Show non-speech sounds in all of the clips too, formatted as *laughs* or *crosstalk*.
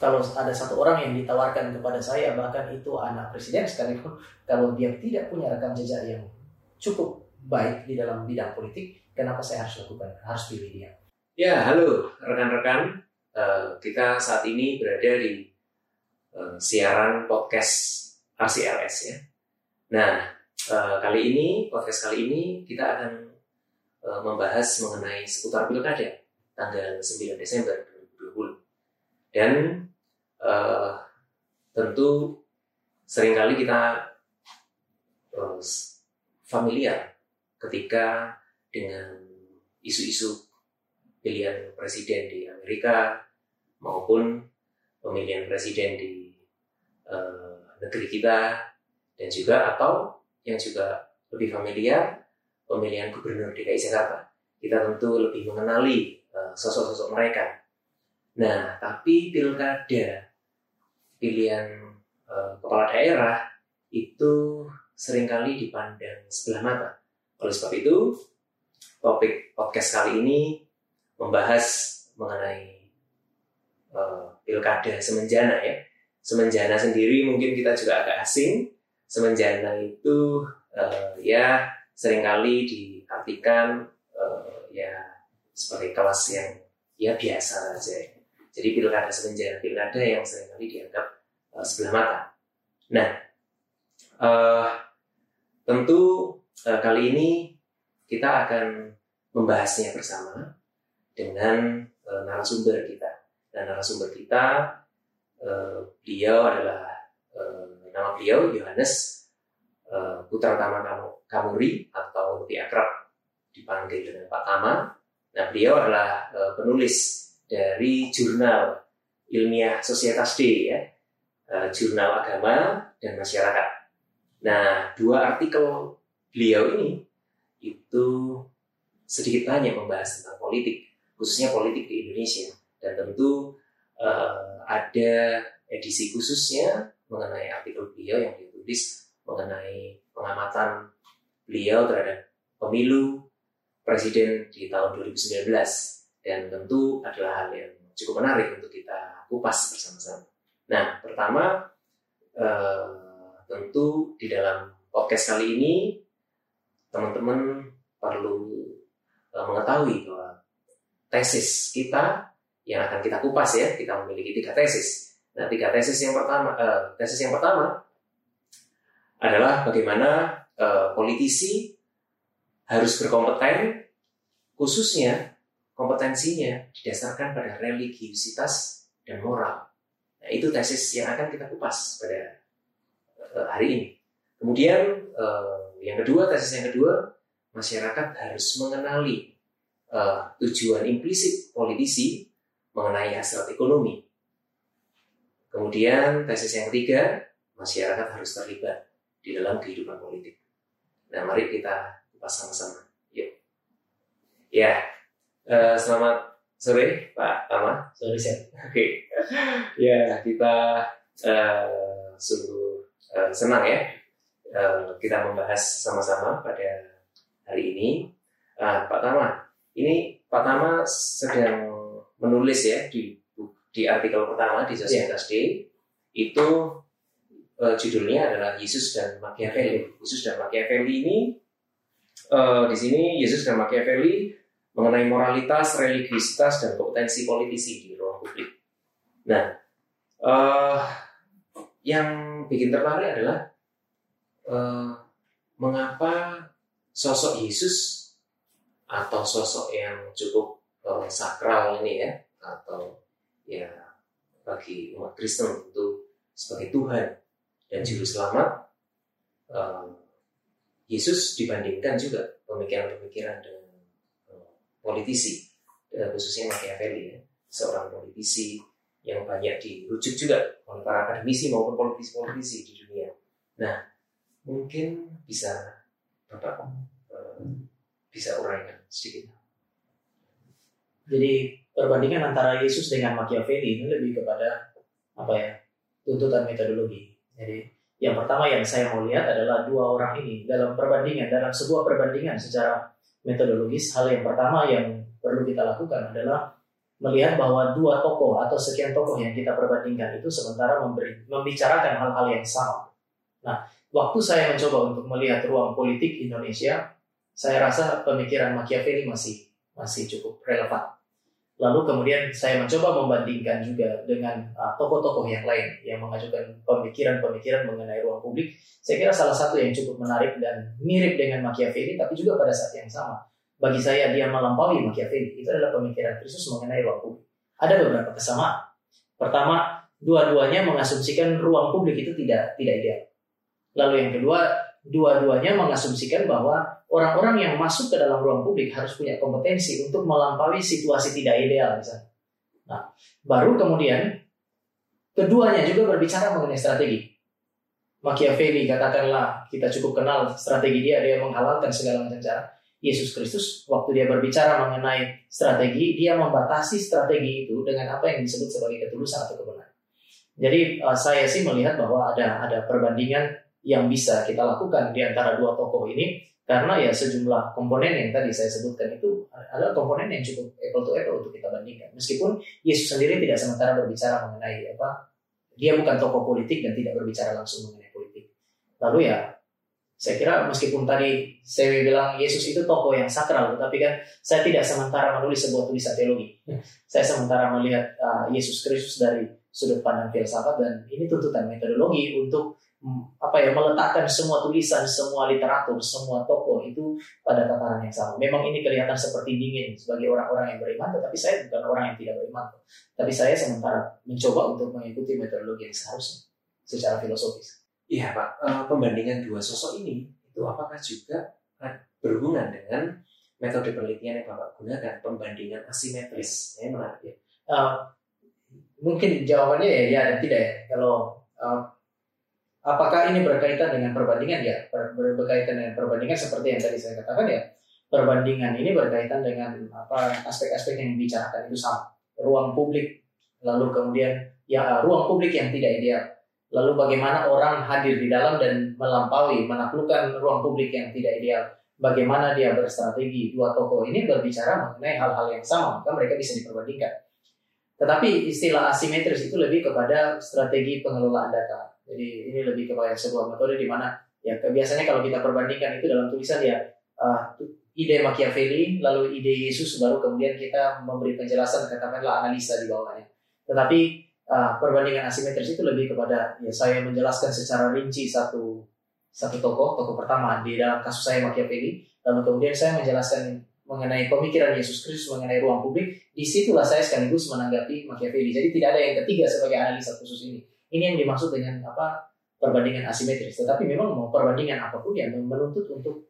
kalau ada satu orang yang ditawarkan kepada saya bahkan itu anak presiden sekalipun kalau dia tidak punya rekam jejak yang cukup baik di dalam bidang politik kenapa saya harus lakukan? Harus pilih dia. Ya halo rekan-rekan. Uh, kita saat ini berada di uh, siaran podcast RCLS ya. Nah uh, kali ini podcast kali ini kita akan uh, membahas mengenai seputar pilkada tanggal 9 Desember 2020 dan uh, tentu sering kali kita uh, familiar ketika dengan isu-isu pilihan presiden di Amerika maupun pemilihan presiden di uh, negeri kita dan juga atau yang juga lebih familiar pemilihan gubernur DKI Jakarta. Kita tentu lebih mengenali sosok-sosok uh, mereka. Nah, tapi pilkada pilihan e, kepala daerah itu sering kali dipandang sebelah mata. Oleh sebab itu, topik podcast kali ini membahas mengenai e, pilkada semenjana ya. Semenjana sendiri mungkin kita juga agak asing. Semenjana itu e, ya sering kali diartikan e, ya sebagai kelas yang ya biasa saja jadi pilkada semenjana pilkada yang sering kali dianggap uh, sebelah mata. Nah, uh, tentu uh, kali ini kita akan membahasnya bersama dengan uh, narasumber kita. Dan narasumber kita, uh, beliau adalah uh, nama beliau Yohanes uh, Putra Tama Kamuri atau lebih akrab dipanggil dengan Pak Tama. Nah, beliau adalah uh, penulis dari jurnal ilmiah Societas D ya, uh, jurnal agama dan masyarakat. Nah, dua artikel beliau ini itu sedikit banyak membahas tentang politik, khususnya politik di Indonesia. Dan tentu uh, ada edisi khususnya mengenai artikel beliau yang ditulis mengenai pengamatan beliau terhadap pemilu presiden di tahun 2019 dan tentu adalah hal yang cukup menarik untuk kita kupas bersama-sama. Nah, pertama eh, tentu di dalam podcast kali ini teman-teman perlu eh, mengetahui bahwa tesis kita yang akan kita kupas ya, kita memiliki tiga tesis. Nah, tiga tesis yang pertama, eh, tesis yang pertama adalah bagaimana politisi harus berkompeten khususnya kompetensinya didasarkan pada religiusitas dan moral. Nah, itu tesis yang akan kita kupas pada uh, hari ini. Kemudian uh, yang kedua, tesis yang kedua, masyarakat harus mengenali uh, tujuan implisit politisi mengenai hasil ekonomi. Kemudian tesis yang ketiga, masyarakat harus terlibat di dalam kehidupan politik. Nah, mari kita kupas sama-sama. Yuk. Ya, Uh, selamat sore Pak Tama. Sore Oke. Okay. ya kita uh, sungguh uh, senang ya uh, kita membahas sama-sama pada hari ini. Uh, Pak Tama, ini Pak Tama sedang menulis ya di di artikel pertama di Societas yeah. D itu uh, judulnya adalah Yesus dan Machiavelli. Yesus dan Machiavelli ini uh, di sini Yesus dan Machiavelli mengenai moralitas, religiusitas, dan kompetensi politisi di ruang publik. Nah, uh, yang bikin tertarik adalah uh, mengapa sosok Yesus atau sosok yang cukup uh, sakral ini ya, atau ya bagi umat Kristen itu sebagai Tuhan dan Juru Selamat, uh, Yesus dibandingkan juga pemikiran-pemikiran dengan politisi, eh, khususnya Machiavelli, ya, seorang politisi yang banyak dirujuk juga oleh para akademisi maupun politisi-politisi di dunia. Nah, mungkin bisa Bapak uh, bisa uraikan sedikit. Jadi perbandingan antara Yesus dengan Machiavelli ini lebih kepada apa ya tuntutan metodologi. Jadi yang pertama yang saya mau lihat adalah dua orang ini dalam perbandingan dalam sebuah perbandingan secara metodologis, hal yang pertama yang perlu kita lakukan adalah melihat bahwa dua tokoh atau sekian tokoh yang kita perbandingkan itu sementara memberi, membicarakan hal-hal yang sama. Nah, waktu saya mencoba untuk melihat ruang politik Indonesia, saya rasa pemikiran Machiavelli masih masih cukup relevan. Lalu kemudian saya mencoba membandingkan juga dengan uh, tokoh-tokoh yang lain yang mengajukan pemikiran-pemikiran mengenai ruang publik. Saya kira salah satu yang cukup menarik dan mirip dengan Machiavelli, tapi juga pada saat yang sama. Bagi saya dia melampaui Machiavelli. Itu adalah pemikiran Kristus mengenai ruang publik. Ada beberapa kesamaan. Pertama, dua-duanya mengasumsikan ruang publik itu tidak tidak ideal. Lalu yang kedua, dua-duanya mengasumsikan bahwa orang-orang yang masuk ke dalam ruang publik harus punya kompetensi untuk melampaui situasi tidak ideal misalnya. Nah, baru kemudian keduanya juga berbicara mengenai strategi. Machiavelli katakanlah kita cukup kenal strategi dia, dia menghalalkan segala macam cara. Yesus Kristus waktu dia berbicara mengenai strategi, dia membatasi strategi itu dengan apa yang disebut sebagai ketulusan atau kebenaran. Jadi uh, saya sih melihat bahwa ada ada perbandingan yang bisa kita lakukan di antara dua tokoh ini karena ya sejumlah komponen yang tadi saya sebutkan itu adalah komponen yang cukup apple to apple untuk kita bandingkan. Meskipun Yesus sendiri tidak sementara berbicara mengenai apa, dia bukan tokoh politik dan tidak berbicara langsung mengenai politik. Lalu ya, saya kira meskipun tadi saya bilang Yesus itu tokoh yang sakral, tapi kan saya tidak sementara menulis sebuah tulisan teologi. Saya sementara melihat uh, Yesus Kristus dari sudut pandang filsafat dan ini tuntutan metodologi untuk apa ya meletakkan semua tulisan, semua literatur, semua tokoh itu pada tataran yang sama. Memang ini kelihatan seperti dingin sebagai orang-orang yang beriman, tetapi saya bukan orang yang tidak beriman. Tapi saya sementara mencoba untuk mengikuti metodologi yang seharusnya secara filosofis. Iya Pak, uh, pembandingan dua sosok ini itu apakah juga berhubungan dengan metode penelitian yang Bapak gunakan, pembandingan asimetris? Ini menarik ya. Uh, mungkin jawabannya ya ya dan tidak ya. Kalau uh, Apakah ini berkaitan dengan perbandingan? Ya, ber berkaitan dengan perbandingan seperti yang tadi saya katakan ya. Perbandingan ini berkaitan dengan apa aspek-aspek yang dibicarakan itu sama. Ruang publik, lalu kemudian ya ruang publik yang tidak ideal. Lalu bagaimana orang hadir di dalam dan melampaui, menaklukkan ruang publik yang tidak ideal. Bagaimana dia berstrategi. Dua tokoh ini berbicara mengenai hal-hal yang sama, maka mereka bisa diperbandingkan. Tetapi istilah asimetris itu lebih kepada strategi pengelolaan data jadi ini lebih kepada sebuah metode di mana ya biasanya kalau kita perbandingkan itu dalam tulisan ya uh, ide Machiavelli lalu ide Yesus baru kemudian kita memberi penjelasan katakanlah analisa di bawahnya. Tetapi uh, perbandingan asimetris itu lebih kepada ya saya menjelaskan secara rinci satu satu tokoh, tokoh pertama di dalam kasus saya Machiavelli, lalu kemudian saya menjelaskan mengenai pemikiran Yesus Kristus mengenai ruang publik, di situlah saya sekaligus menanggapi Machiavelli. Jadi tidak ada yang ketiga sebagai analisa khusus ini. Ini yang dimaksud dengan apa perbandingan asimetris. Tetapi memang mau perbandingan apa pun yang menuntut untuk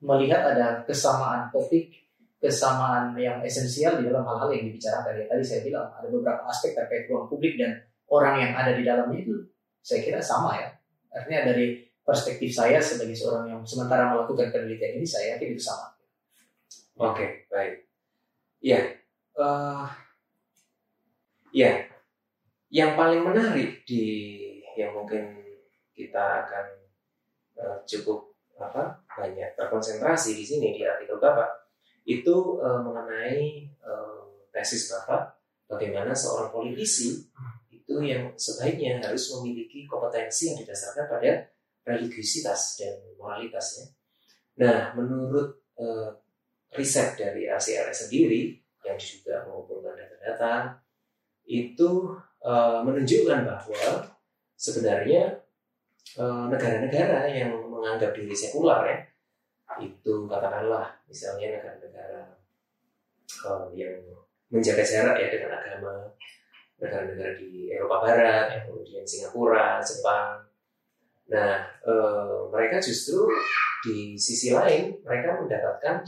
melihat ada kesamaan topik, kesamaan yang esensial di dalam hal-hal yang dibicarakan. Ya, tadi saya bilang ada beberapa aspek terkait ruang publik dan orang yang ada di dalamnya itu saya kira sama ya. Artinya dari perspektif saya sebagai seorang yang sementara melakukan penelitian ini saya yakin itu sama. Oke, okay, baik. Iya. Uh, ya, yang paling menarik di yang mungkin kita akan uh, cukup apa banyak terkonsentrasi di sini di artikel bapak itu uh, mengenai uh, tesis bapak bagaimana seorang politisi itu yang sebaiknya harus memiliki kompetensi yang didasarkan pada religiusitas dan moralitasnya. Nah, menurut uh, riset dari ACRS sendiri yang juga mengumpulkan data-data itu uh, menunjukkan bahwa sebenarnya eh, negara-negara uh, yang menganggap diri sekular ya itu katakanlah misalnya negara-negara uh, yang menjaga jarak ya dengan agama negara-negara di Eropa Barat ya, kemudian Singapura Jepang. Nah uh, mereka justru di sisi lain mereka mendapatkan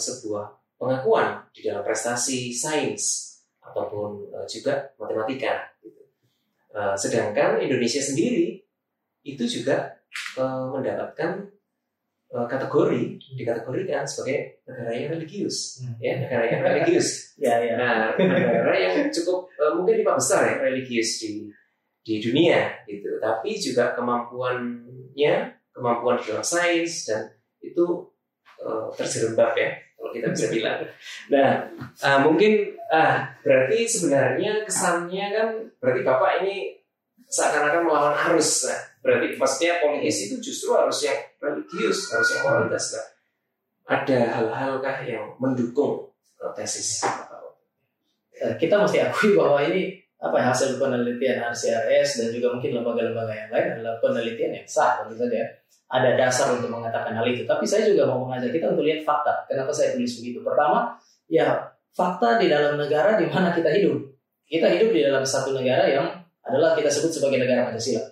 sebuah pengakuan di dalam prestasi sains ataupun uh, juga matematika. Gitu. Uh, sedangkan Indonesia sendiri itu juga uh, mendapatkan uh, kategori dikategorikan sebagai negara yang religius, hmm. ya negara yang religius. *laughs* ya, ya. Nah, negara yang cukup uh, mungkin lima besar ya religius di di dunia gitu. Tapi juga kemampuannya, kemampuan dalam sains dan itu uh, terserembab ya kalau kita bisa *laughs* bilang. Nah, uh, mungkin uh, berarti sebenarnya kesannya kan berarti bapak ini seakan-akan melawan arus. Nah, berarti maksudnya politis itu justru harus yang religius, harus yang moralitas. Nah, ada hal-halkah yang mendukung tesis? Kita mesti akui bahwa ini apa ya, hasil penelitian RCRS dan juga mungkin lembaga-lembaga yang lain adalah penelitian yang sah tentu saja ada dasar untuk mengatakan hal itu. Tapi saya juga mau mengajak kita untuk lihat fakta. Kenapa saya tulis begitu? Pertama ya fakta di dalam negara di mana kita hidup. Kita hidup di dalam satu negara yang adalah kita sebut sebagai negara Pancasila.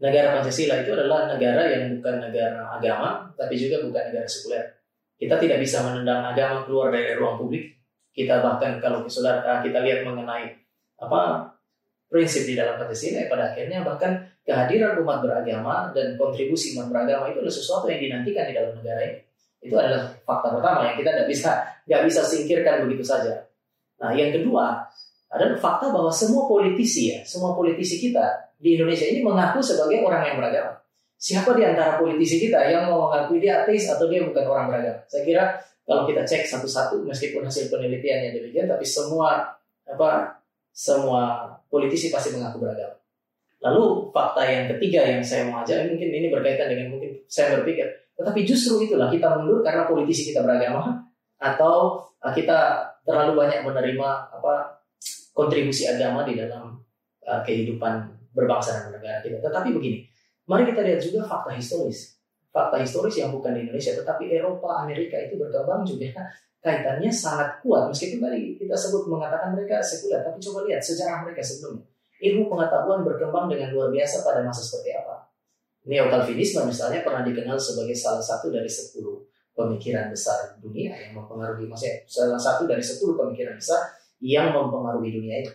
Negara Pancasila itu adalah negara yang bukan negara agama tapi juga bukan negara sekuler. Kita tidak bisa menendang agama keluar dari ruang publik. Kita bahkan kalau saudara kita lihat mengenai apa prinsip di dalam Pancasila ya pada akhirnya bahkan kehadiran umat beragama dan kontribusi umat beragama itu adalah sesuatu yang dinantikan di dalam negara ini. Itu adalah fakta pertama yang kita tidak bisa nggak bisa singkirkan begitu saja. Nah, yang kedua adalah fakta bahwa semua politisi ya, semua politisi kita di Indonesia ini mengaku sebagai orang yang beragama. Siapa di antara politisi kita yang mau mengakui dia ateis atau dia bukan orang beragama? Saya kira kalau kita cek satu-satu, meskipun hasil penelitiannya demikian, tapi semua apa semua politisi pasti mengaku beragama. Lalu fakta yang ketiga yang saya mau ajak mungkin ini berkaitan dengan mungkin saya berpikir, tetapi justru itulah kita mundur karena politisi kita beragama atau uh, kita terlalu banyak menerima apa kontribusi agama di dalam uh, kehidupan berbangsa dan negara kita. Tetapi begini, mari kita lihat juga fakta historis. Fakta historis yang bukan di Indonesia, tetapi Eropa, Amerika itu berkembang juga kaitannya sangat kuat. Meskipun tadi kita sebut mengatakan mereka sekuler tapi coba lihat sejarah mereka sebelumnya. Ilmu pengetahuan berkembang dengan luar biasa pada masa seperti apa? Neo Calvinisme misalnya pernah dikenal sebagai salah satu dari sepuluh pemikiran besar dunia yang mempengaruhi maksudnya salah satu dari sepuluh pemikiran besar yang mempengaruhi dunia itu.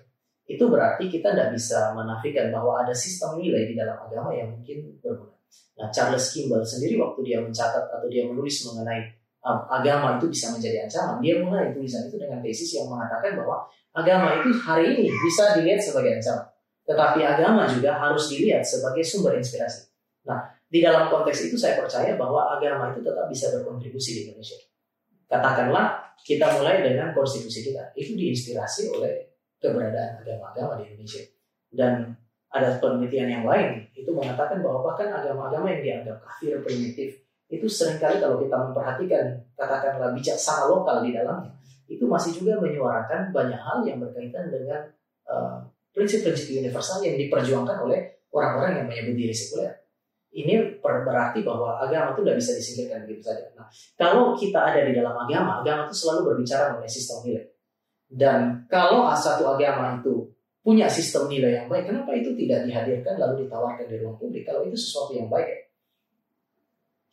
Itu berarti kita tidak bisa menafikan bahwa ada sistem nilai di dalam agama yang mungkin berbeda. Nah, Charles Kimball sendiri waktu dia mencatat atau dia menulis mengenai agama itu bisa menjadi ancaman. Dia mulai tulisan itu dengan tesis yang mengatakan bahwa agama itu hari ini bisa dilihat sebagai ancaman. Tetapi agama juga harus dilihat sebagai sumber inspirasi. Nah, di dalam konteks itu saya percaya bahwa agama itu tetap bisa berkontribusi di Indonesia. Katakanlah kita mulai dengan konstitusi kita. Itu diinspirasi oleh keberadaan agama-agama di Indonesia. Dan ada penelitian yang lain itu mengatakan bahwa bahkan agama-agama yang dianggap kafir primitif itu sering kali kalau kita memperhatikan katakanlah bijaksana lokal di dalamnya itu masih juga menyuarakan banyak hal yang berkaitan dengan uh, prinsip-prinsip universal yang diperjuangkan oleh orang-orang yang menyebut diri sekuler. Ini berarti bahwa agama itu tidak bisa disingkirkan begitu saja. Nah, kalau kita ada di dalam agama, agama itu selalu berbicara mengenai sistem nilai. Dan kalau satu agama itu punya sistem nilai yang baik, kenapa itu tidak dihadirkan lalu ditawarkan di ruang publik? Kalau itu sesuatu yang baik,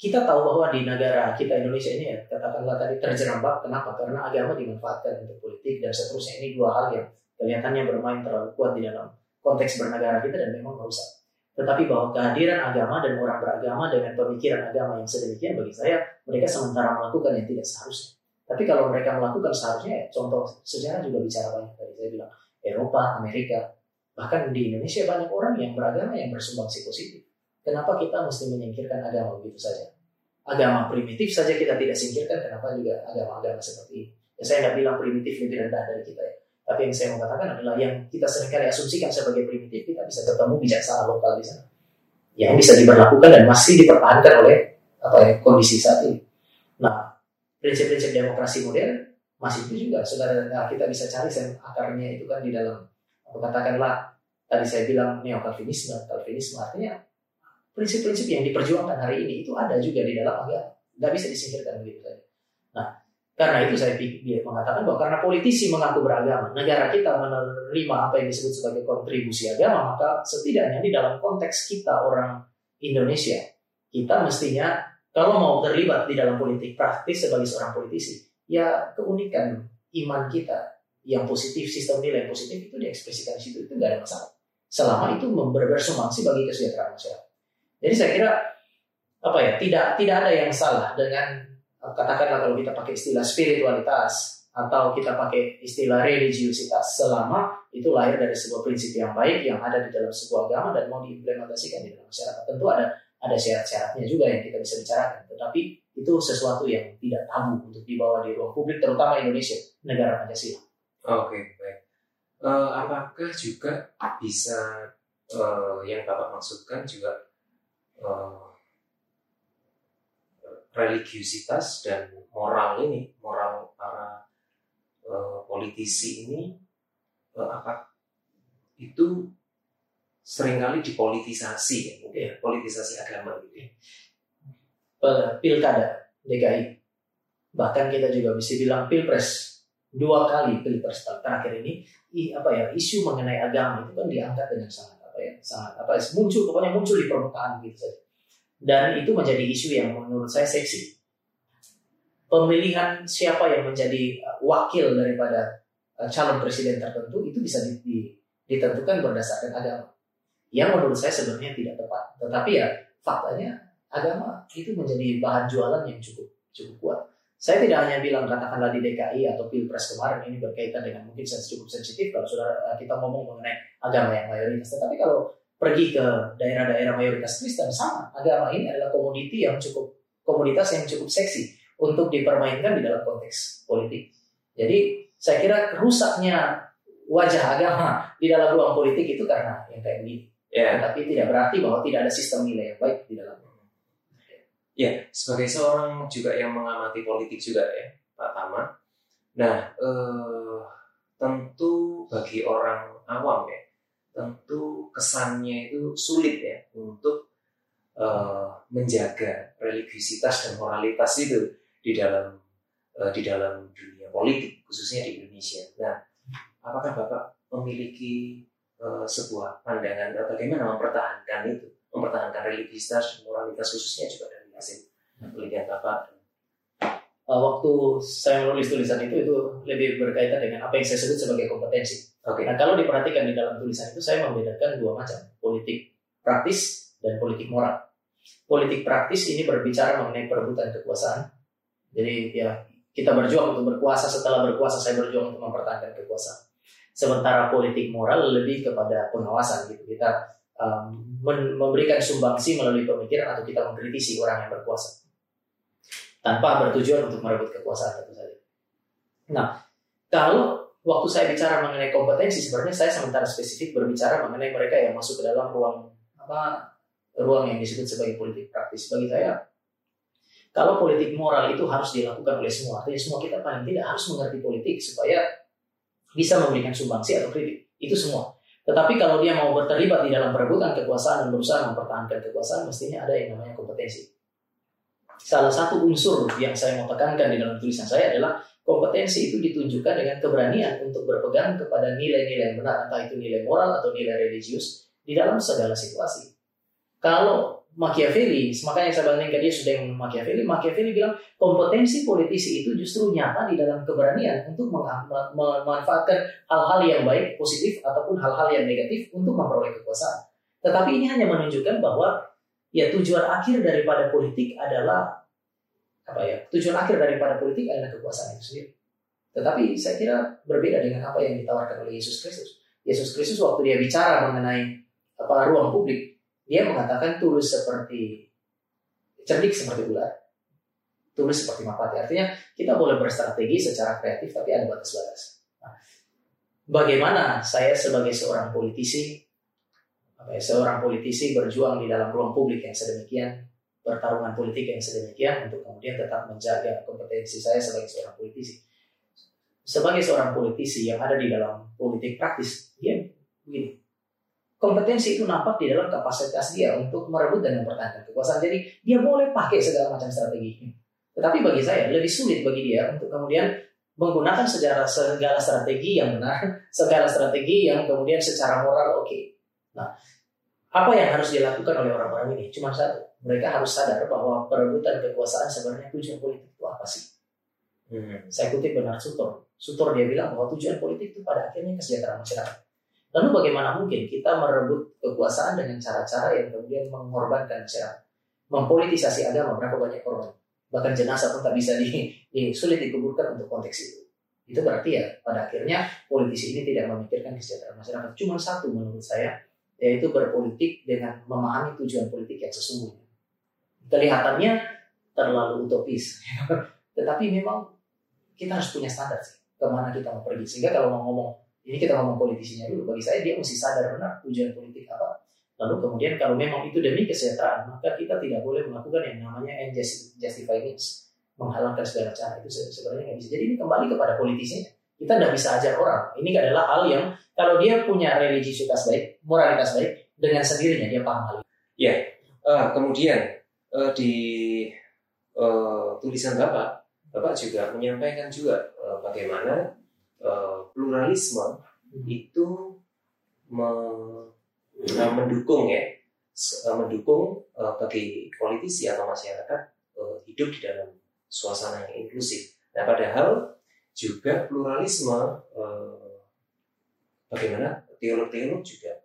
kita tahu bahwa di negara kita Indonesia ini ya katakanlah tadi terjerembab kenapa? Karena agama dimanfaatkan untuk politik dan seterusnya. Ini dua hal yang kelihatannya bermain terlalu kuat di dalam konteks bernegara kita dan memang merusak tetapi bahwa kehadiran agama dan orang beragama dengan pemikiran agama yang sedemikian bagi saya mereka sementara melakukan yang tidak seharusnya. Tapi kalau mereka melakukan seharusnya ya, contoh sejarah juga bicara banyak tadi saya bilang Eropa Amerika bahkan di Indonesia banyak orang yang beragama yang bersumbangsi positif Kenapa kita mesti menyingkirkan agama begitu saja? Agama primitif saja kita tidak singkirkan, kenapa juga agama-agama seperti ini? Ya, saya tidak bilang primitif lebih rendah dari kita ya. Tapi yang saya mau katakan adalah yang kita sering kali asumsikan sebagai primitif, kita bisa ketemu bijaksana lokal di sana. Yang bisa diberlakukan dan masih dipertahankan oleh apa ya, kondisi saat ini. Nah, prinsip-prinsip demokrasi modern masih itu juga. Saudara, kita bisa cari akarnya itu kan di dalam, katakanlah tadi saya bilang neo-Calvinisme, Calvinisme artinya prinsip-prinsip yang diperjuangkan hari ini itu ada juga di dalam agama. Nggak bisa disingkirkan begitu saja. Nah, karena itu saya pikir mengatakan bahwa karena politisi mengaku beragama, negara kita menerima apa yang disebut sebagai kontribusi agama, maka setidaknya di dalam konteks kita orang Indonesia, kita mestinya kalau mau terlibat di dalam politik praktis sebagai seorang politisi, ya keunikan iman kita yang positif, sistem nilai yang positif itu diekspresikan di situ itu nggak ada masalah. Selama itu bersumbangsi bagi kesejahteraan masyarakat. Jadi saya kira apa ya tidak tidak ada yang salah dengan katakanlah kalau kita pakai istilah spiritualitas atau kita pakai istilah religiusitas selama itu lahir dari sebuah prinsip yang baik yang ada di dalam sebuah agama dan mau diimplementasikan di dalam masyarakat tentu ada ada syarat-syaratnya juga yang kita bisa bicarakan tetapi itu sesuatu yang tidak tabu untuk dibawa di ruang publik, terutama Indonesia, negara Pancasila. Oke, baik. Uh, apakah juga bisa uh, yang Bapak maksudkan juga uh, religiusitas dan moral ini, moral para uh, politisi ini, uh, apa itu sering kali dipolitisasi ya, ya, politisasi agama gitu ya. Pilkada DKI, bahkan kita juga bisa bilang pilpres dua kali pilpres terakhir ini apa ya isu mengenai agama itu kan diangkat dengan sangat apa ya sangat apa muncul pokoknya muncul di permukaan gitu saja. Dan itu menjadi isu yang menurut saya seksi. Pemilihan siapa yang menjadi uh, wakil daripada uh, calon presiden tertentu itu bisa ditentukan berdasarkan agama. Yang menurut saya sebenarnya tidak tepat. Tetapi ya faktanya agama itu menjadi bahan jualan yang cukup cukup kuat saya tidak hanya bilang katakanlah di DKI atau Pilpres kemarin ini berkaitan dengan mungkin cukup sensitif kalau saudara eh, kita ngomong mengenai agama yang mayoritas. Tetapi kalau pergi ke daerah-daerah mayoritas Kristen sama, agama ini adalah komoditi yang cukup komoditas yang cukup seksi untuk dipermainkan di dalam konteks politik. Jadi saya kira rusaknya wajah agama di dalam ruang politik itu karena yang kayak begini. Yeah. Tapi tidak berarti bahwa tidak ada sistem nilai yang baik di dalam Ya, sebagai seorang juga yang mengamati politik juga ya, Pak Tama. Nah, eh, tentu bagi orang awam ya, tentu kesannya itu sulit ya untuk eh, menjaga religiusitas dan moralitas itu di dalam eh, di dalam dunia politik, khususnya di Indonesia. Nah, apakah Bapak memiliki eh, sebuah pandangan bagaimana mempertahankan itu, mempertahankan religiusitas dan moralitas khususnya juga hasil penelitian Bapak? Uh, waktu saya menulis tulisan itu itu lebih berkaitan dengan apa yang saya sebut sebagai kompetensi. Okay. Nah kalau diperhatikan di dalam tulisan itu saya membedakan dua macam politik praktis dan politik moral. Politik praktis ini berbicara mengenai perebutan kekuasaan. Jadi ya kita berjuang untuk berkuasa setelah berkuasa saya berjuang untuk mempertahankan kekuasaan. Sementara politik moral lebih kepada pengawasan gitu. Kita um, memberikan sumbangsi melalui pemikiran atau kita mengkritisi orang yang berkuasa. Tanpa bertujuan untuk merebut kekuasaan tentu saja. Nah, kalau waktu saya bicara mengenai kompetensi sebenarnya saya sementara spesifik berbicara mengenai mereka yang masuk ke dalam ruang apa ruang yang disebut sebagai politik praktis. Bagi saya kalau politik moral itu harus dilakukan oleh semua artinya semua kita paling tidak harus mengerti politik supaya bisa memberikan sumbangsi atau kritik. Itu semua tetapi kalau dia mau terlibat di dalam perebutan kekuasaan dan berusaha mempertahankan kekuasaan, mestinya ada yang namanya kompetensi. Salah satu unsur yang saya mau tekankan di dalam tulisan saya adalah kompetensi itu ditunjukkan dengan keberanian untuk berpegang kepada nilai-nilai yang benar, entah itu nilai moral atau nilai religius di dalam segala situasi. Kalau Machiavelli, makanya saya bandingkan dia sudah yang Machiavelli. Machiavelli bilang kompetensi politisi itu justru nyata di dalam keberanian untuk memanfaatkan hal-hal yang baik, positif ataupun hal-hal yang negatif untuk memperoleh kekuasaan. Tetapi ini hanya menunjukkan bahwa ya tujuan akhir daripada politik adalah apa ya? Tujuan akhir daripada politik adalah kekuasaan itu sendiri. Tetapi saya kira berbeda dengan apa yang ditawarkan oleh Yesus Kristus. Yesus Kristus waktu dia bicara mengenai apa ruang publik, dia mengatakan tulus seperti cerdik seperti ular, tulus seperti merpati. Artinya kita boleh berstrategi secara kreatif tapi ada batas-batas. Nah, bagaimana saya sebagai seorang politisi, apa ya, seorang politisi berjuang di dalam ruang publik yang sedemikian, pertarungan politik yang sedemikian untuk kemudian tetap menjaga kompetensi saya sebagai seorang politisi. Sebagai seorang politisi yang ada di dalam politik praktis, dia kompetensi itu nampak di dalam kapasitas dia untuk merebut dan mempertahankan kekuasaan. Jadi dia boleh pakai segala macam strategi. Tetapi bagi saya lebih sulit bagi dia untuk kemudian menggunakan sejarah segala strategi yang benar, *laughs* segala strategi yang kemudian secara moral oke. Okay. Nah, apa yang harus dilakukan oleh orang-orang ini? Cuma satu, mereka harus sadar bahwa perebutan kekuasaan sebenarnya tujuan politik itu apa sih? Hmm. Saya kutip benar Sutor. Sutor dia bilang bahwa tujuan politik itu pada akhirnya kesejahteraan masyarakat. Lalu bagaimana mungkin kita merebut kekuasaan dengan cara-cara yang kemudian mengorbankan masyarakat? Mempolitisasi agama, berapa banyak korban? Bahkan jenazah pun tak bisa di, di sulit dikuburkan untuk konteks itu. Itu berarti ya pada akhirnya politisi ini tidak memikirkan kesejahteraan masyarakat. Cuma satu menurut saya, yaitu berpolitik dengan memahami tujuan politik yang sesungguhnya. Kelihatannya terlalu utopis. *laughs* Tetapi memang kita harus punya standar sih ke mana kita mau pergi. Sehingga kalau mau ngomong ini kita ngomong politisinya dulu. Bagi saya dia mesti sadar benar tujuan politik apa. Lalu kemudian kalau memang itu demi kesejahteraan, maka kita tidak boleh melakukan yang namanya justify means, menghalangkan segala cara itu sebenarnya nggak bisa. Jadi ini kembali kepada politisinya. Kita tidak bisa ajar orang. Ini adalah hal yang kalau dia punya religiusitas baik, moralitas baik, dengan sendirinya dia paham hal itu. Ya, uh, kemudian uh, di uh, tulisan bapak, bapak juga menyampaikan juga uh, bagaimana uh, pluralisme hmm. itu me, uh, mendukung ya, uh, mendukung uh, bagi politisi atau masyarakat uh, hidup di dalam suasana yang inklusif. Nah, padahal juga pluralisme uh, bagaimana teolog-teolog juga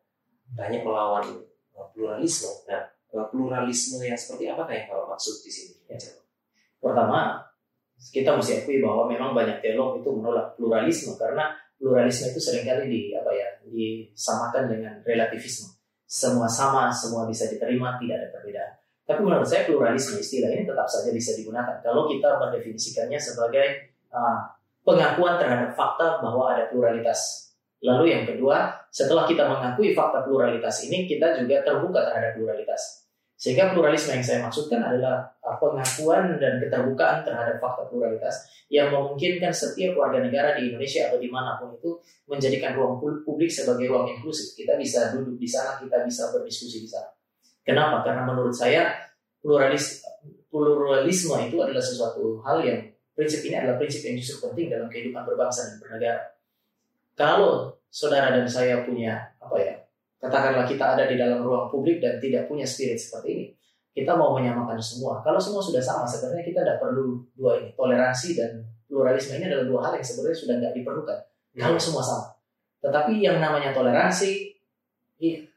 banyak melawan pluralisme. Nah, pluralisme yang seperti apa yang kalau maksud di sini? Ya. Pertama, kita mesti akui bahwa memang banyak teolog itu menolak pluralisme karena pluralisme itu sering kali di apa ya disamakan dengan relativisme. Semua sama, semua bisa diterima, tidak ada perbedaan. Tapi menurut saya pluralisme istilah ini tetap saja bisa digunakan kalau kita mendefinisikannya sebagai uh, pengakuan terhadap fakta bahwa ada pluralitas. Lalu yang kedua, setelah kita mengakui fakta pluralitas ini, kita juga terbuka terhadap pluralitas. Sehingga pluralisme yang saya maksudkan adalah uh, pengakuan dan keterbukaan terhadap fakta pluralitas yang memungkinkan setiap warga negara di Indonesia atau di mana pun itu menjadikan ruang publik sebagai ruang inklusif. Kita bisa duduk di sana, kita bisa berdiskusi di sana. Kenapa? Karena menurut saya pluralis, pluralisme itu adalah sesuatu hal yang prinsip ini adalah prinsip yang justru penting dalam kehidupan berbangsa dan bernegara. Kalau saudara dan saya punya apa ya katakanlah kita ada di dalam ruang publik dan tidak punya spirit seperti ini, kita mau menyamakan semua. Kalau semua sudah sama, sebenarnya kita tidak perlu dua ini. Toleransi dan pluralisme ini adalah dua hal yang sebenarnya sudah tidak diperlukan. Hmm. Kalau semua sama. Tetapi yang namanya toleransi,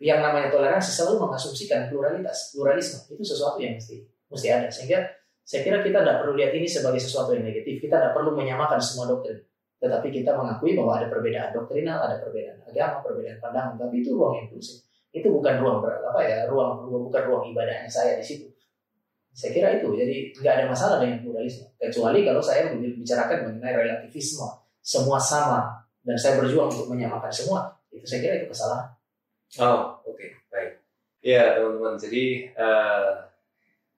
yang namanya toleransi selalu mengasumsikan pluralitas, pluralisme itu sesuatu yang mesti mesti ada. Sehingga saya kira kita tidak perlu lihat ini sebagai sesuatu yang negatif. Kita tidak perlu menyamakan semua doktrin tetapi kita mengakui bahwa ada perbedaan doktrinal, ada perbedaan agama, perbedaan pandangan, tapi itu ruang inklusif. Itu bukan ruang apa ya, ruang, bukan ruang ibadahnya saya di situ. Saya kira itu, jadi nggak ada masalah dengan pluralisme. Kecuali kalau saya membicarakan mengenai relativisme, semua sama, dan saya berjuang untuk menyamakan semua, itu saya kira itu kesalahan. Oh, oke, okay. baik. Ya, teman-teman, jadi uh,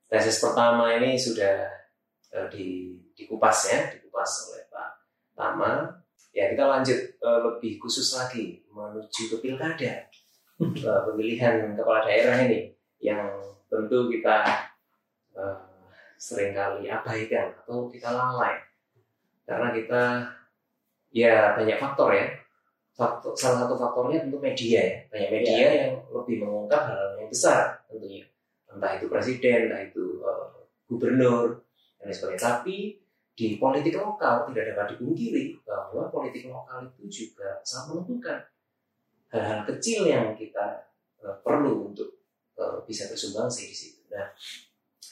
tesis pertama ini sudah uh, di, dikupas ya, dikupas oleh pertama ya kita lanjut uh, lebih khusus lagi menuju ke pilkada. Uh, pemilihan kepala daerah ini yang tentu kita uh, sering kali abaikan atau kita lalai. Karena kita ya banyak faktor ya. Faktor, salah satu faktornya tentu media ya. Banyak media ya. yang lebih mengungkap hal-hal yang besar tentunya. Entah itu presiden entah itu uh, gubernur dan lain sebagainya. Tapi di politik lokal tidak dapat dipungkiri bahwa politik lokal itu juga sangat menentukan hal-hal kecil yang kita uh, perlu untuk uh, bisa bersumbangsi di situ. Nah,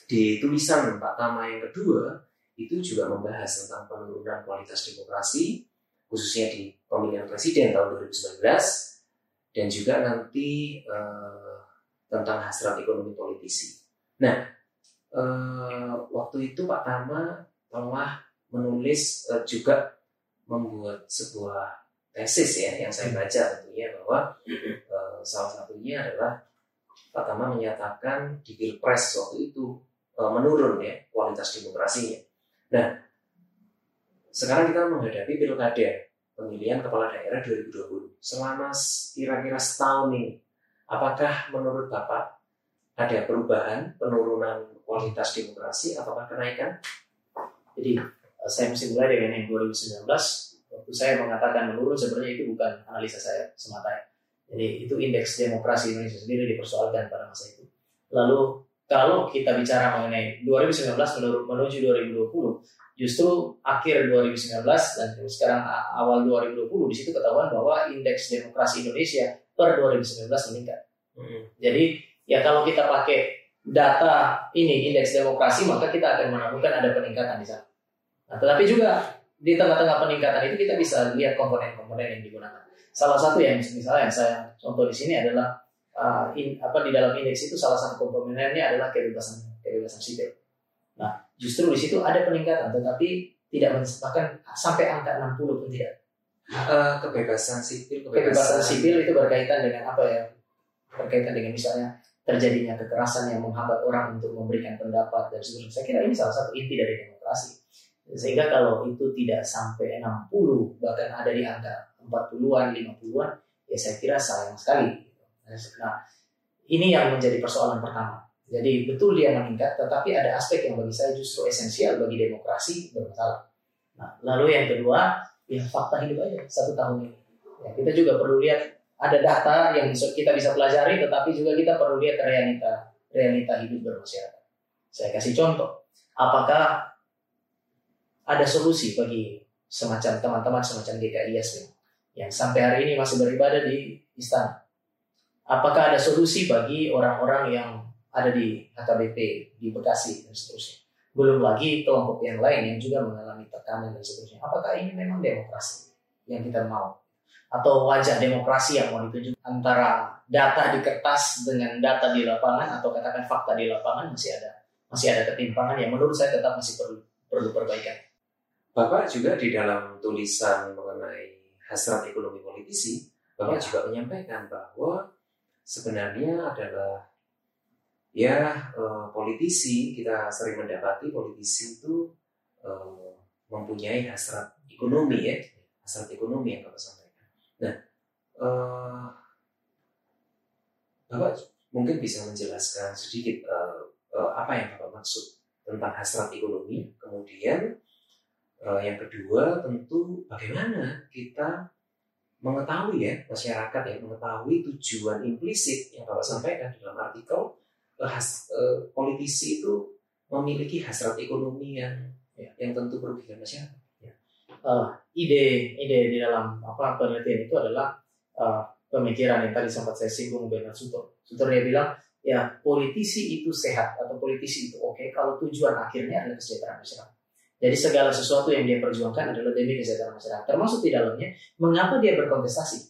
di tulisan Pak Tama yang kedua itu juga membahas tentang penurunan kualitas demokrasi khususnya di pemilihan presiden tahun 2019 dan juga nanti uh, tentang hasrat ekonomi politisi. Nah, waktu itu Pak Tama telah menulis uh, juga membuat sebuah tesis ya yang saya baca tentunya bahwa uh, salah satunya adalah pertama menyatakan di pilpres waktu itu uh, menurun ya kualitas demokrasinya. Nah sekarang kita menghadapi pilkada pemilihan kepala daerah 2020 selama kira-kira setahun ini apakah menurut bapak ada perubahan penurunan kualitas demokrasi ataukah kenaikan jadi eh, saya mesti mulai dengan yang 2019 waktu saya mengatakan menurun sebenarnya itu bukan analisa saya semata. Jadi itu indeks demokrasi Indonesia sendiri dipersoalkan pada masa itu. Lalu kalau kita bicara mengenai 2019 menuju 2020, justru akhir 2019 dan sekarang awal 2020 di situ ketahuan bahwa indeks demokrasi Indonesia per 2019 meningkat. Hmm. Jadi ya kalau kita pakai data ini indeks demokrasi maka kita akan menemukan ada peningkatan di sana. Nah, tetapi juga di tengah-tengah peningkatan itu kita bisa lihat komponen-komponen yang digunakan. Salah satu yang misalnya yang saya contoh di sini adalah uh, in, apa di dalam indeks itu salah satu komponennya adalah kebebasan kebebasan sipil. Nah, justru di situ ada peningkatan, tetapi tidak bahkan sampai angka 60 pun tidak. Uh, kebebasan sipil, kebebasan, kebebasan sipil itu berkaitan dengan apa ya? Berkaitan dengan misalnya terjadinya kekerasan yang menghambat orang untuk memberikan pendapat dan seterusnya. Saya kira ini salah satu inti dari. Sehingga kalau itu tidak sampai 60 bahkan ada di angka 40-an, 50-an, ya saya kira sayang sekali. Nah, ini yang menjadi persoalan pertama. Jadi betul dia meningkat, tetapi ada aspek yang bagi saya justru esensial bagi demokrasi bermasalah. Nah, lalu yang kedua, ya fakta hidup aja satu tahun ini. Ya, kita juga perlu lihat ada data yang kita bisa pelajari, tetapi juga kita perlu lihat realita realita hidup bermasyarakat. Saya kasih contoh, apakah ada solusi bagi semacam teman-teman semacam GKI Yasmin yang sampai hari ini masih beribadah di istana? Apakah ada solusi bagi orang-orang yang ada di HKBP di Bekasi dan seterusnya. Belum lagi kelompok yang lain yang juga mengalami tekanan dan seterusnya. Apakah ini memang demokrasi yang kita mau? Atau wajah demokrasi yang mau ditunjuk antara data di kertas dengan data di lapangan atau katakan fakta di lapangan masih ada masih ada ketimpangan yang menurut saya tetap masih perlu perlu perbaikan. Bapak juga di dalam tulisan mengenai hasrat ekonomi politisi, Bapak ya. juga menyampaikan bahwa sebenarnya adalah ya uh, politisi kita sering mendapati politisi itu uh, mempunyai hasrat ekonomi ya hasrat ekonomi yang bapak sampaikan. Nah, uh, bapak mungkin bisa menjelaskan sedikit apa yang bapak maksud tentang hasrat ekonomi. Kemudian uh, yang kedua tentu bagaimana kita mengetahui ya masyarakat yang mengetahui tujuan implisit yang bapak sampaikan dalam artikel has, uh, politisi itu memiliki hasrat ekonomi yang ya, yang tentu merugikan masyarakat. Ya. Uh, ide ide di dalam apa penelitian itu adalah uh, pemikiran yang tadi sempat saya singgung Bernard Sutor. Sutor dia bilang ya politisi itu sehat atau politisi itu oke okay, kalau tujuan akhirnya adalah kesejahteraan masyarakat. Jadi segala sesuatu yang dia perjuangkan adalah demi kesejahteraan masyarakat. Termasuk di dalamnya mengapa dia berkontestasi.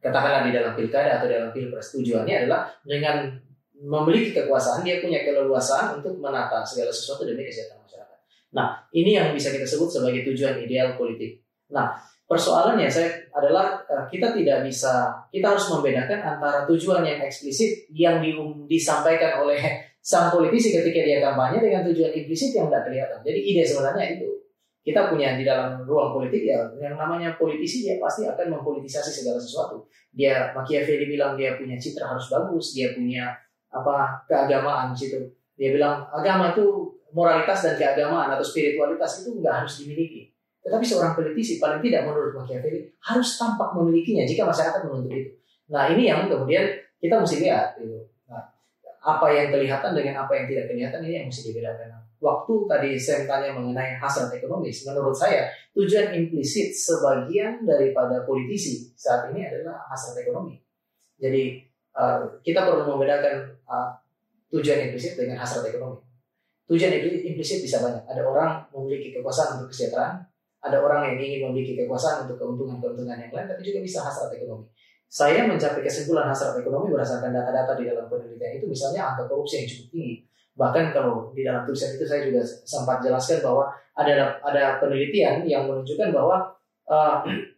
Katakanlah di dalam pilkada atau dalam pilpres tujuannya adalah dengan memiliki kekuasaan, dia punya keleluasaan untuk menata segala sesuatu demi kesehatan masyarakat. Nah, ini yang bisa kita sebut sebagai tujuan ideal politik. Nah, persoalannya saya adalah eh, kita tidak bisa, kita harus membedakan antara tujuan yang eksplisit yang di, disampaikan oleh sang politisi ketika dia kampanye dengan tujuan implisit yang tidak kelihatan. Jadi ide sebenarnya itu. Kita punya di dalam ruang politik ya, yang namanya politisi dia pasti akan mempolitisasi segala sesuatu. Dia Machiavelli bilang dia punya citra harus bagus, dia punya apa keagamaan situ. Dia bilang agama itu moralitas dan keagamaan atau spiritualitas itu nggak harus dimiliki. Tetapi seorang politisi paling tidak menurut Machiavelli harus tampak memilikinya jika masyarakat menuntut itu. Nah ini yang kemudian kita mesti lihat. Gitu. Apa yang kelihatan dengan apa yang tidak kelihatan ini yang mesti dibedakan. Waktu tadi saya tanya mengenai hasrat ekonomis, menurut saya tujuan implisit sebagian daripada politisi saat ini adalah hasrat ekonomi. Jadi uh, kita perlu membedakan uh, tujuan implisit dengan hasrat ekonomi. Tujuan implisit bisa banyak. Ada orang memiliki kekuasaan untuk kesejahteraan, ada orang yang ingin memiliki kekuasaan untuk keuntungan-keuntungan yang lain, tapi juga bisa hasrat ekonomi. Saya mencapai kesimpulan hasrat ekonomi berdasarkan data-data di dalam penelitian itu, misalnya angka korupsi yang cukup tinggi. Bahkan kalau di dalam tulisan itu saya juga sempat jelaskan bahwa ada ada penelitian yang menunjukkan bahwa uh, *clears throat*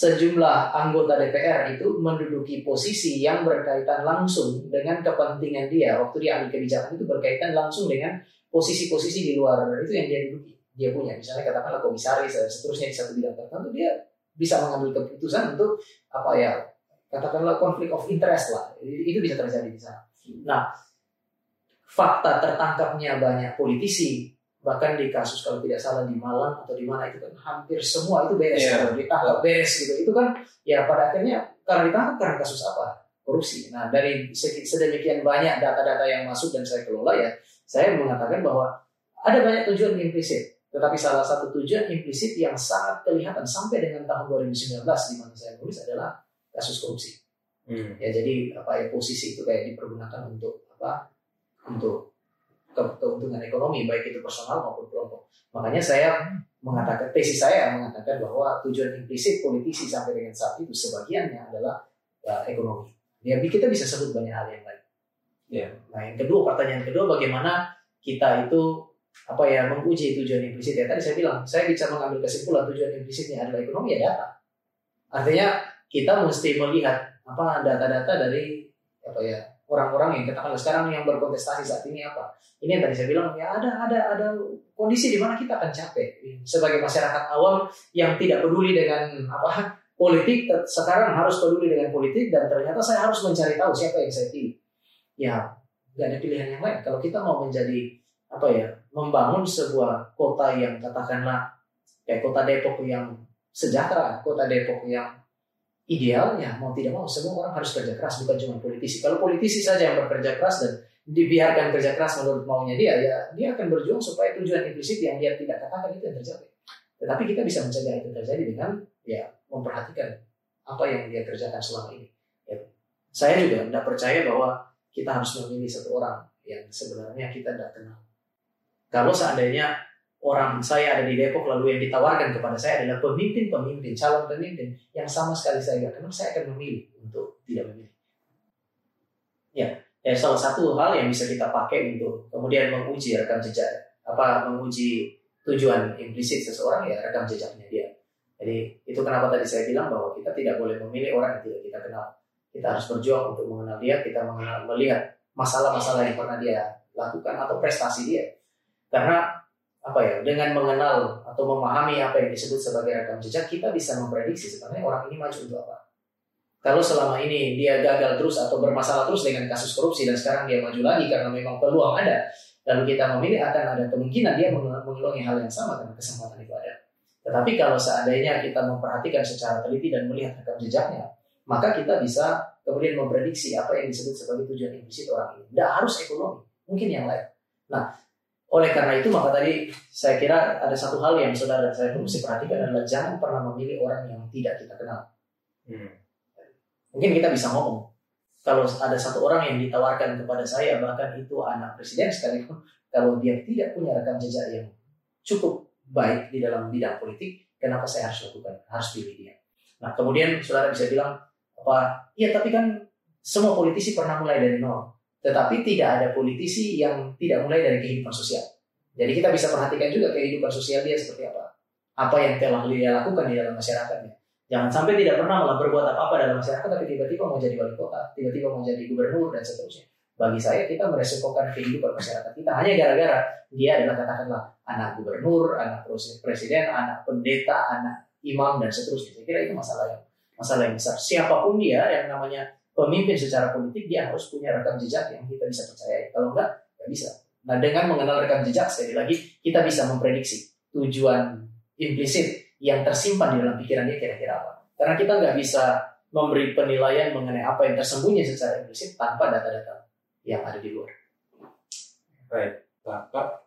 sejumlah anggota DPR itu menduduki posisi yang berkaitan langsung dengan kepentingan dia waktu dia ambil kebijakan itu berkaitan langsung dengan posisi-posisi di luar itu yang dia duduki dia punya misalnya katakanlah komisaris dan seterusnya di satu bidang tertentu dia bisa mengambil keputusan untuk apa ya katakanlah konflik of interest lah. Itu bisa terjadi di sana. Nah fakta tertangkapnya banyak politisi bahkan di kasus kalau tidak salah di Malang atau di mana itu kan hampir semua itu beres yeah. kalau ditangkap beres gitu. Itu kan ya pada akhirnya karena ditangkap karena kasus apa? Korupsi. Nah dari sedemikian banyak data-data yang masuk dan saya kelola ya saya mengatakan bahwa ada banyak tujuan implisit tetapi salah satu tujuan implisit yang sangat kelihatan sampai dengan tahun 2019 di mana saya tulis adalah kasus korupsi hmm. ya jadi apa ya posisi itu kayak dipergunakan untuk apa untuk keuntungan ekonomi baik itu personal maupun kelompok. Makanya saya mengatakan tesis saya mengatakan bahwa tujuan implisit politisi sampai dengan saat itu sebagiannya adalah ya, ekonomi. Ya kita bisa sebut banyak hal yang lain. Ya. Nah yang kedua pertanyaan kedua bagaimana kita itu apa ya menguji tujuan implisit ya. Tadi saya bilang saya bisa mengambil kesimpulan tujuan implisitnya adalah ekonomi ya data. Artinya kita mesti melihat apa data-data dari apa ya orang-orang yang katakanlah sekarang yang berkontestasi saat ini apa. Ini yang tadi saya bilang ya ada ada ada kondisi di mana kita akan capek. Sebagai masyarakat awam yang tidak peduli dengan apa politik sekarang harus peduli dengan politik dan ternyata saya harus mencari tahu siapa yang saya pilih. Ya nggak ada pilihan yang lain. Kalau kita mau menjadi apa ya membangun sebuah kota yang katakanlah kayak kota Depok yang sejahtera, kota Depok yang idealnya mau tidak mau semua orang harus kerja keras bukan cuma politisi. Kalau politisi saja yang bekerja keras dan dibiarkan kerja keras menurut maunya dia, ya dia akan berjuang supaya tujuan implisit yang dia tidak katakan itu yang terjadi. Tetapi kita bisa mencegah itu terjadi dengan ya memperhatikan apa yang dia kerjakan selama ini. Ya, saya juga tidak percaya bahwa kita harus memilih satu orang yang sebenarnya kita tidak kenal kalau seandainya orang saya ada di Depok lalu yang ditawarkan kepada saya adalah pemimpin-pemimpin, calon pemimpin yang sama sekali saya tidak kenal, saya akan memilih untuk tidak memilih. Ya, ya salah satu hal yang bisa kita pakai untuk kemudian menguji rekam jejak, apa menguji tujuan implisit seseorang ya rekam jejaknya dia. Jadi itu kenapa tadi saya bilang bahwa kita tidak boleh memilih orang yang tidak kita kenal. Kita harus berjuang untuk mengenal dia, kita mengenal, melihat masalah-masalah yang pernah dia lakukan atau prestasi dia karena apa ya dengan mengenal atau memahami apa yang disebut sebagai rekam jejak kita bisa memprediksi sebenarnya orang ini maju untuk apa. Kalau selama ini dia gagal terus atau bermasalah terus dengan kasus korupsi dan sekarang dia maju lagi karena memang peluang ada, lalu kita memilih akan ada kemungkinan dia mengulangi hal yang sama karena kesempatan itu ada. Tetapi kalau seandainya kita memperhatikan secara teliti dan melihat rekam jejaknya, maka kita bisa kemudian memprediksi apa yang disebut sebagai tujuan implisit orang ini. Tidak harus ekonomi, mungkin yang lain. Nah, oleh karena itu maka tadi saya kira ada satu hal yang saudara saya mesti perhatikan adalah jangan pernah memilih orang yang tidak kita kenal. Hmm. Mungkin kita bisa ngomong kalau ada satu orang yang ditawarkan kepada saya bahkan itu anak presiden sekalipun kalau dia tidak punya rekam jejak yang cukup baik di dalam bidang politik, kenapa saya harus lakukan? Harus pilih dia. Nah kemudian saudara bisa bilang apa? Iya tapi kan semua politisi pernah mulai dari nol. Tetapi tidak ada politisi yang tidak mulai dari kehidupan sosial. Jadi kita bisa perhatikan juga kehidupan sosial dia seperti apa. Apa yang telah dia lakukan di dalam masyarakatnya. Jangan sampai tidak pernah malah berbuat apa-apa dalam masyarakat, tapi tiba-tiba mau jadi wali kota, tiba-tiba mau jadi gubernur, dan seterusnya. Bagi saya, kita meresikokan kehidupan masyarakat kita hanya gara-gara dia adalah katakanlah anak gubernur, anak presiden, anak pendeta, anak imam, dan seterusnya. Saya kira itu masalah yang masalah yang besar. Siapa pun dia yang namanya pemimpin secara politik dia harus punya rekam jejak yang kita bisa percaya. Kalau enggak, nggak bisa. Nah dengan mengenal rekam jejak sekali lagi kita bisa memprediksi tujuan implisit yang tersimpan di dalam pikiran dia kira-kira apa. Karena kita nggak bisa memberi penilaian mengenai apa yang tersembunyi secara implisit tanpa data-data yang ada di luar. Baik, Bapak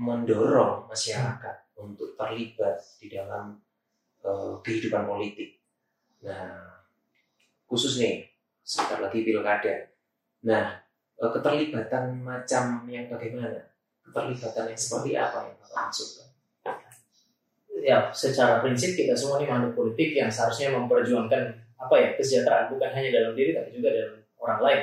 mendorong masyarakat untuk terlibat di dalam uh, kehidupan politik. Nah, khusus nih sebentar lagi pilkada. Nah, eh, keterlibatan macam yang bagaimana? Keterlibatan yang seperti apa yang Bapak maksudkan? Ya, secara prinsip kita semua ini makhluk politik yang seharusnya memperjuangkan apa ya kesejahteraan bukan hanya dalam diri tapi juga dalam orang lain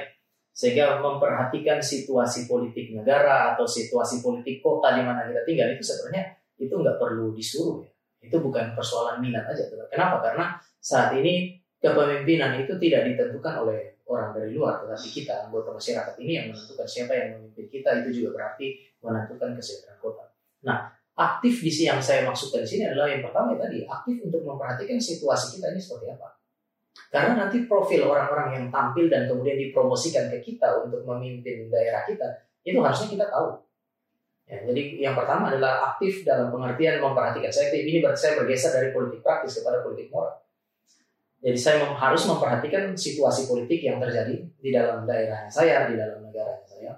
sehingga memperhatikan situasi politik negara atau situasi politik kota di mana kita tinggal itu sebenarnya itu nggak perlu disuruh ya itu bukan persoalan minat aja kenapa karena saat ini kepemimpinan itu tidak ditentukan oleh orang dari luar, tetapi kita anggota masyarakat ini yang menentukan siapa yang memimpin kita itu juga berarti menentukan kesejahteraan kota. Nah, aktif di yang saya maksudkan di sini adalah yang pertama ya tadi aktif untuk memperhatikan situasi kita ini seperti apa. Karena nanti profil orang-orang yang tampil dan kemudian dipromosikan ke kita untuk memimpin daerah kita itu harusnya kita tahu. Ya, jadi yang pertama adalah aktif dalam pengertian memperhatikan. Saya ini berarti saya bergeser dari politik praktis kepada politik moral jadi saya harus memperhatikan situasi politik yang terjadi di dalam daerah saya, di dalam negara saya.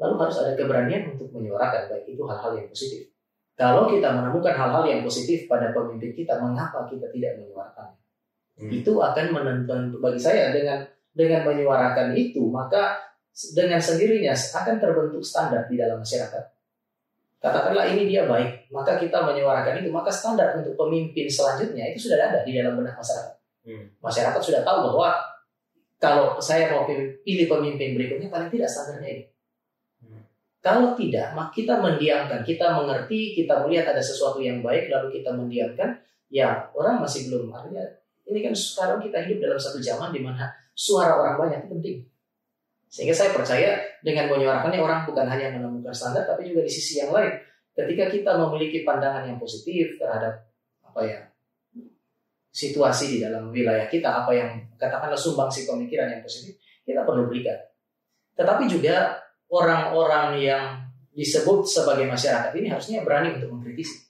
Lalu harus ada keberanian untuk menyuarakan baik itu hal-hal yang positif. Kalau kita menemukan hal-hal yang positif pada pemimpin kita, mengapa kita tidak menyuarakannya? Hmm. Itu akan menentukan bagi saya dengan dengan menyuarakan itu, maka dengan sendirinya akan terbentuk standar di dalam masyarakat. Katakanlah ini dia baik, maka kita menyuarakan itu, maka standar untuk pemimpin selanjutnya itu sudah ada di dalam benak masyarakat. Hmm. Masyarakat sudah tahu bahwa kalau saya mau pilih pemimpin berikutnya paling tidak standarnya ini. Hmm. Kalau tidak, kita mendiamkan, kita mengerti, kita melihat ada sesuatu yang baik, lalu kita mendiamkan, ya orang masih belum artinya ini kan sekarang kita hidup dalam satu zaman di mana suara orang banyak itu penting. Sehingga saya percaya dengan menyuarakannya orang bukan hanya menemukan standar, tapi juga di sisi yang lain. Ketika kita memiliki pandangan yang positif terhadap apa ya situasi di dalam wilayah kita, apa yang katakanlah sumbangsi pemikiran yang positif, kita perlu berikan. Tetapi juga orang-orang yang disebut sebagai masyarakat ini harusnya berani untuk mengkritisi.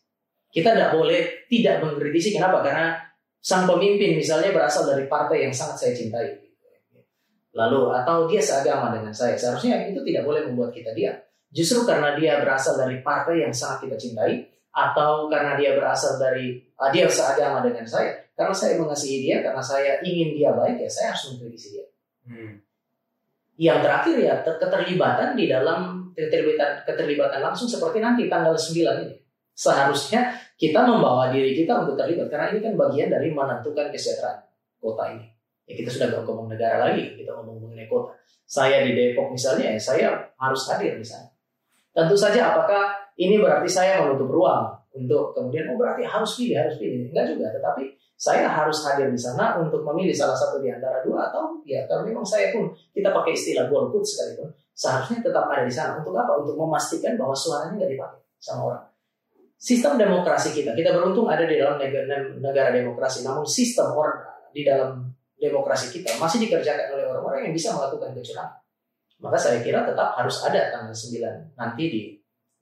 Kita tidak boleh tidak mengkritisi. Kenapa? Karena sang pemimpin misalnya berasal dari partai yang sangat saya cintai. Lalu atau dia seagama dengan saya. Seharusnya itu tidak boleh membuat kita diam. Justru karena dia berasal dari partai yang sangat kita cintai, atau karena dia berasal dari uh, dia seagama dengan saya, karena saya mengasihi dia, karena saya ingin dia baik ya saya harus mengkritisi dia. Hmm yang terakhir ya keterlibatan di dalam keterlibatan keterlibatan langsung seperti nanti tanggal 9 ini. Seharusnya kita membawa diri kita untuk terlibat karena ini kan bagian dari menentukan kesejahteraan kota ini. Ya kita sudah gak ngomong negara lagi, kita ngomong mengenai kota. Saya di Depok misalnya, ya saya harus hadir di sana. Tentu saja apakah ini berarti saya menutup ruang untuk kemudian oh berarti harus pilih, harus pilih. Enggak juga, tetapi saya harus hadir di sana untuk memilih salah satu di antara dua atau ya kalau memang saya pun kita pakai istilah golput sekalipun seharusnya tetap ada di sana untuk apa? Untuk memastikan bahwa suaranya nggak dipakai sama orang. Sistem demokrasi kita, kita beruntung ada di dalam negara, negara demokrasi, namun sistem orang di dalam demokrasi kita masih dikerjakan oleh orang-orang yang bisa melakukan kecurangan. Maka saya kira tetap harus ada tanggal 9 nanti di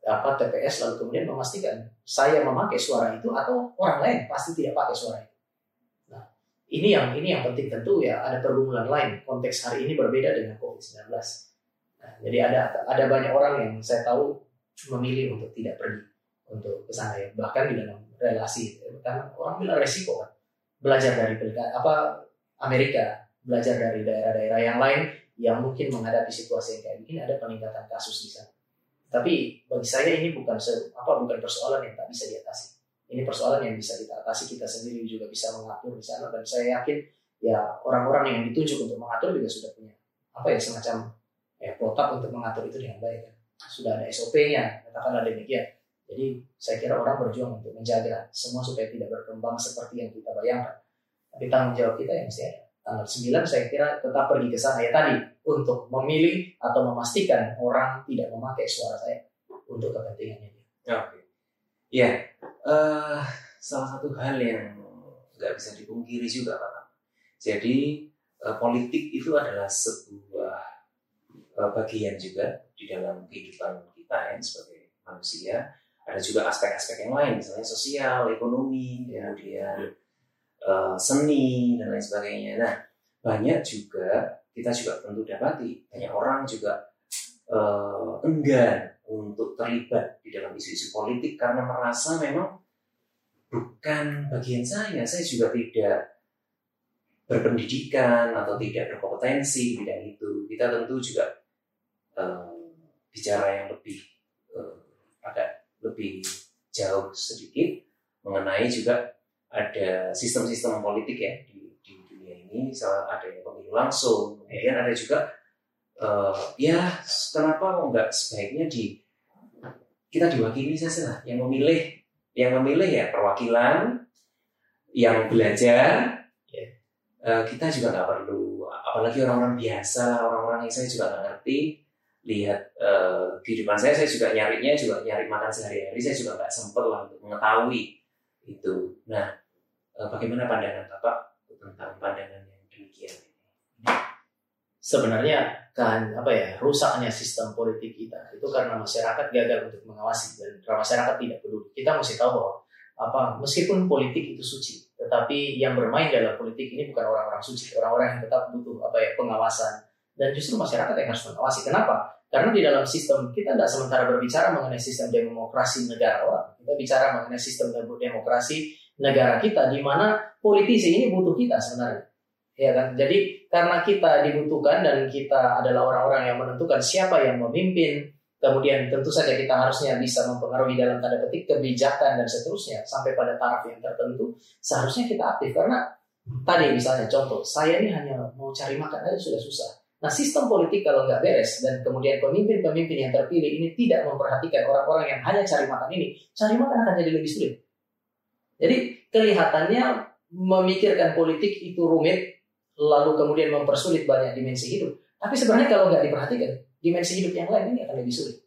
apa TPS lalu kemudian memastikan saya memakai suara itu atau orang lain pasti tidak pakai suara itu. Ini yang ini yang penting tentu ya ada pergumulan lain. Konteks hari ini berbeda dengan COVID-19 nah, jadi ada ada banyak orang yang saya tahu memilih untuk tidak pergi untuk ke sana ya. Bahkan di dalam relasi karena orang bilang resiko kan. Belajar dari apa Amerika belajar dari daerah-daerah yang lain yang mungkin menghadapi situasi yang kayak begini ada peningkatan kasus di sana tapi bagi saya ini bukan apa bukan persoalan yang tak bisa diatasi. Ini persoalan yang bisa kita atasi kita sendiri juga bisa mengatur di sana. Dan saya yakin ya orang-orang yang ditunjuk untuk mengatur juga sudah punya apa ya semacam ya protap untuk mengatur itu dengan baik kan. sudah ada SOP-nya katakanlah demikian. Jadi saya kira orang berjuang untuk menjaga semua supaya tidak berkembang seperti yang kita bayangkan. Tapi tanggung jawab kita yang mesti ada. Tanggal 9 saya kira tetap pergi ke sana. Ya tadi untuk memilih atau memastikan orang tidak memakai suara saya untuk kepentingannya. Oke. Okay. Ya, uh, salah satu hal yang nggak bisa dipungkiri juga Pak. Jadi uh, politik itu adalah sebuah uh, bagian juga di dalam kehidupan kita ya sebagai manusia. Ada juga aspek-aspek yang lain, misalnya sosial, ekonomi, kemudian uh, seni dan lain sebagainya. Nah, banyak juga kita juga tentu dapati banyak orang juga uh, enggan untuk terlibat di dalam isu-isu politik karena merasa memang bukan bagian saya. Saya juga tidak berpendidikan atau tidak berkompetensi di bidang itu. Kita tentu juga um, bicara yang lebih um, agak lebih jauh sedikit mengenai juga ada sistem-sistem politik ya di dunia ini. Misalnya ada yang pemilu langsung, kemudian ada juga uh, ya kenapa nggak sebaiknya di kita diwakili saja lah yang memilih yang memilih ya perwakilan yang belajar yeah. Ya. uh, kita juga nggak perlu apalagi orang-orang biasa orang-orang yang saya juga nggak ngerti lihat uh, kehidupan saya saya juga nyarinya juga nyari makan sehari-hari saya juga nggak sempet lah untuk mengetahui itu nah uh, bagaimana pandangan bapak tentang pandangan yang demikian sebenarnya kan apa ya rusaknya sistem politik kita itu karena masyarakat gagal untuk mengawasi dan masyarakat tidak peduli. Kita mesti tahu bahwa apa meskipun politik itu suci tetapi yang bermain dalam politik ini bukan orang-orang suci orang-orang yang tetap butuh apa ya pengawasan. Dan justru masyarakat yang harus mengawasi. Kenapa? Karena di dalam sistem kita tidak sementara berbicara mengenai sistem demokrasi negara orang kita bicara mengenai sistem demokrasi negara kita di mana politisi ini butuh kita sebenarnya. Ya kan? Jadi karena kita dibutuhkan dan kita adalah orang-orang yang menentukan siapa yang memimpin kemudian tentu saja kita harusnya bisa mempengaruhi dalam tanda petik kebijakan dan seterusnya sampai pada taraf yang tertentu seharusnya kita aktif. Karena tadi misalnya contoh saya ini hanya mau cari makan aja sudah susah. Nah sistem politik kalau nggak beres dan kemudian pemimpin-pemimpin yang terpilih ini tidak memperhatikan orang-orang yang hanya cari makan ini, cari makan akan jadi lebih sulit. Jadi kelihatannya memikirkan politik itu rumit, lalu kemudian mempersulit banyak dimensi hidup. Tapi sebenarnya kalau nggak diperhatikan, dimensi hidup yang lain ini akan lebih sulit.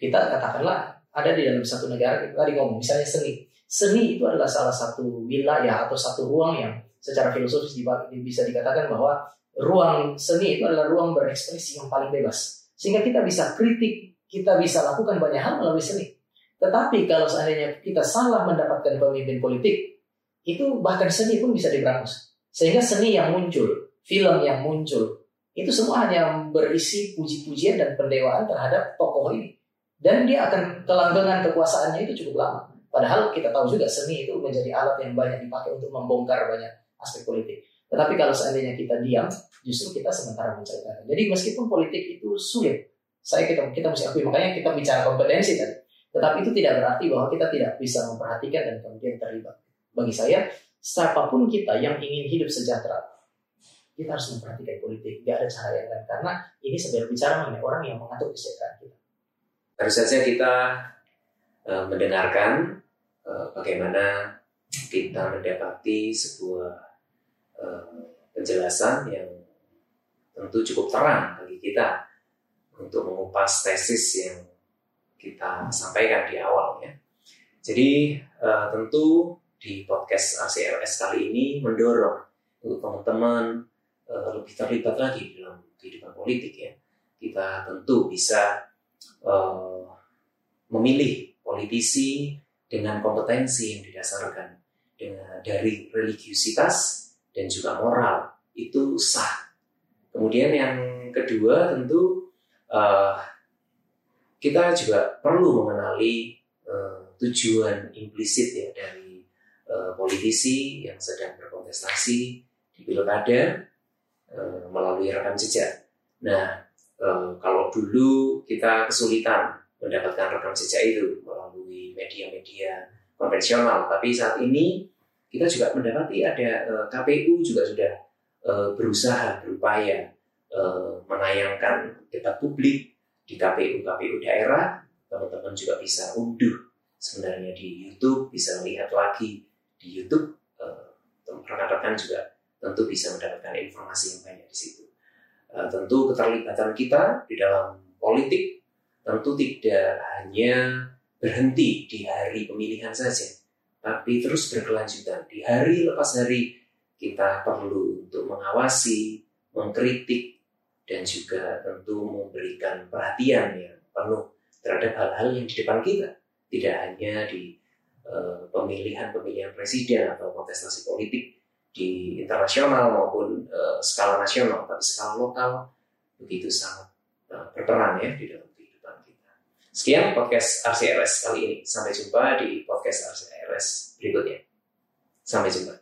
Kita katakanlah ada di dalam satu negara, kita tadi ngomong misalnya seni. Seni itu adalah salah satu wilayah atau satu ruang yang secara filosofis bisa dikatakan bahwa ruang seni itu adalah ruang berekspresi yang paling bebas. Sehingga kita bisa kritik, kita bisa lakukan banyak hal melalui seni. Tetapi kalau seandainya kita salah mendapatkan pemimpin politik, itu bahkan seni pun bisa diberangus. Sehingga seni yang muncul, film yang muncul, itu semua hanya berisi puji-pujian dan pendewaan terhadap tokoh ini. Dan dia akan kelanggengan kekuasaannya itu cukup lama. Padahal kita tahu juga seni itu menjadi alat yang banyak dipakai untuk membongkar banyak aspek politik. Tetapi kalau seandainya kita diam, justru kita sementara menceritakan. Jadi meskipun politik itu sulit, saya kita kita mesti akui makanya kita bicara kompetensi tadi. Tetapi itu tidak berarti bahwa kita tidak bisa memperhatikan dan kemudian terlibat. Bagi saya, siapa pun kita yang ingin hidup sejahtera, kita harus memperhatikan politik. Gak ada cara yang lain. Karena ini sebenarnya bicara mengenai orang yang mengatur kesejahteraan kita. Baru saja kita uh, mendengarkan uh, bagaimana kita mendapati sebuah uh, penjelasan yang tentu cukup terang bagi kita untuk mengupas tesis yang kita sampaikan di awal ya. Jadi uh, tentu di podcast ACLS kali ini mendorong untuk teman-teman uh, lebih terlibat lagi dalam kehidupan politik ya. Kita tentu bisa uh, memilih politisi dengan kompetensi yang didasarkan dengan dari religiusitas dan juga moral itu sah. Kemudian yang kedua tentu uh, kita juga perlu mengenali uh, tujuan implisit ya dari uh, politisi yang sedang berkontestasi di pilkada uh, melalui rekam jejak. Nah, uh, kalau dulu kita kesulitan mendapatkan rekam jejak itu melalui media-media konvensional, tapi saat ini kita juga mendapati ada uh, KPU juga sudah uh, berusaha berupaya uh, menayangkan debat publik di KPU KPU daerah teman-teman juga bisa unduh sebenarnya di YouTube bisa lihat lagi di YouTube uh, rekan-rekan juga tentu bisa mendapatkan informasi yang banyak di situ. Uh, tentu keterlibatan kita di dalam politik tentu tidak hanya berhenti di hari pemilihan saja tapi terus berkelanjutan. Di hari lepas hari kita perlu untuk mengawasi mengkritik dan juga tentu memberikan perhatian yang penuh terhadap hal-hal yang di depan kita, tidak hanya di uh, pemilihan-pemilihan presiden atau kontestasi politik di internasional maupun uh, skala nasional, tapi skala lokal begitu sangat uh, berperan ya di dalam kehidupan kita. Sekian podcast RCRS kali ini. Sampai jumpa di podcast RCRS berikutnya. Sampai jumpa.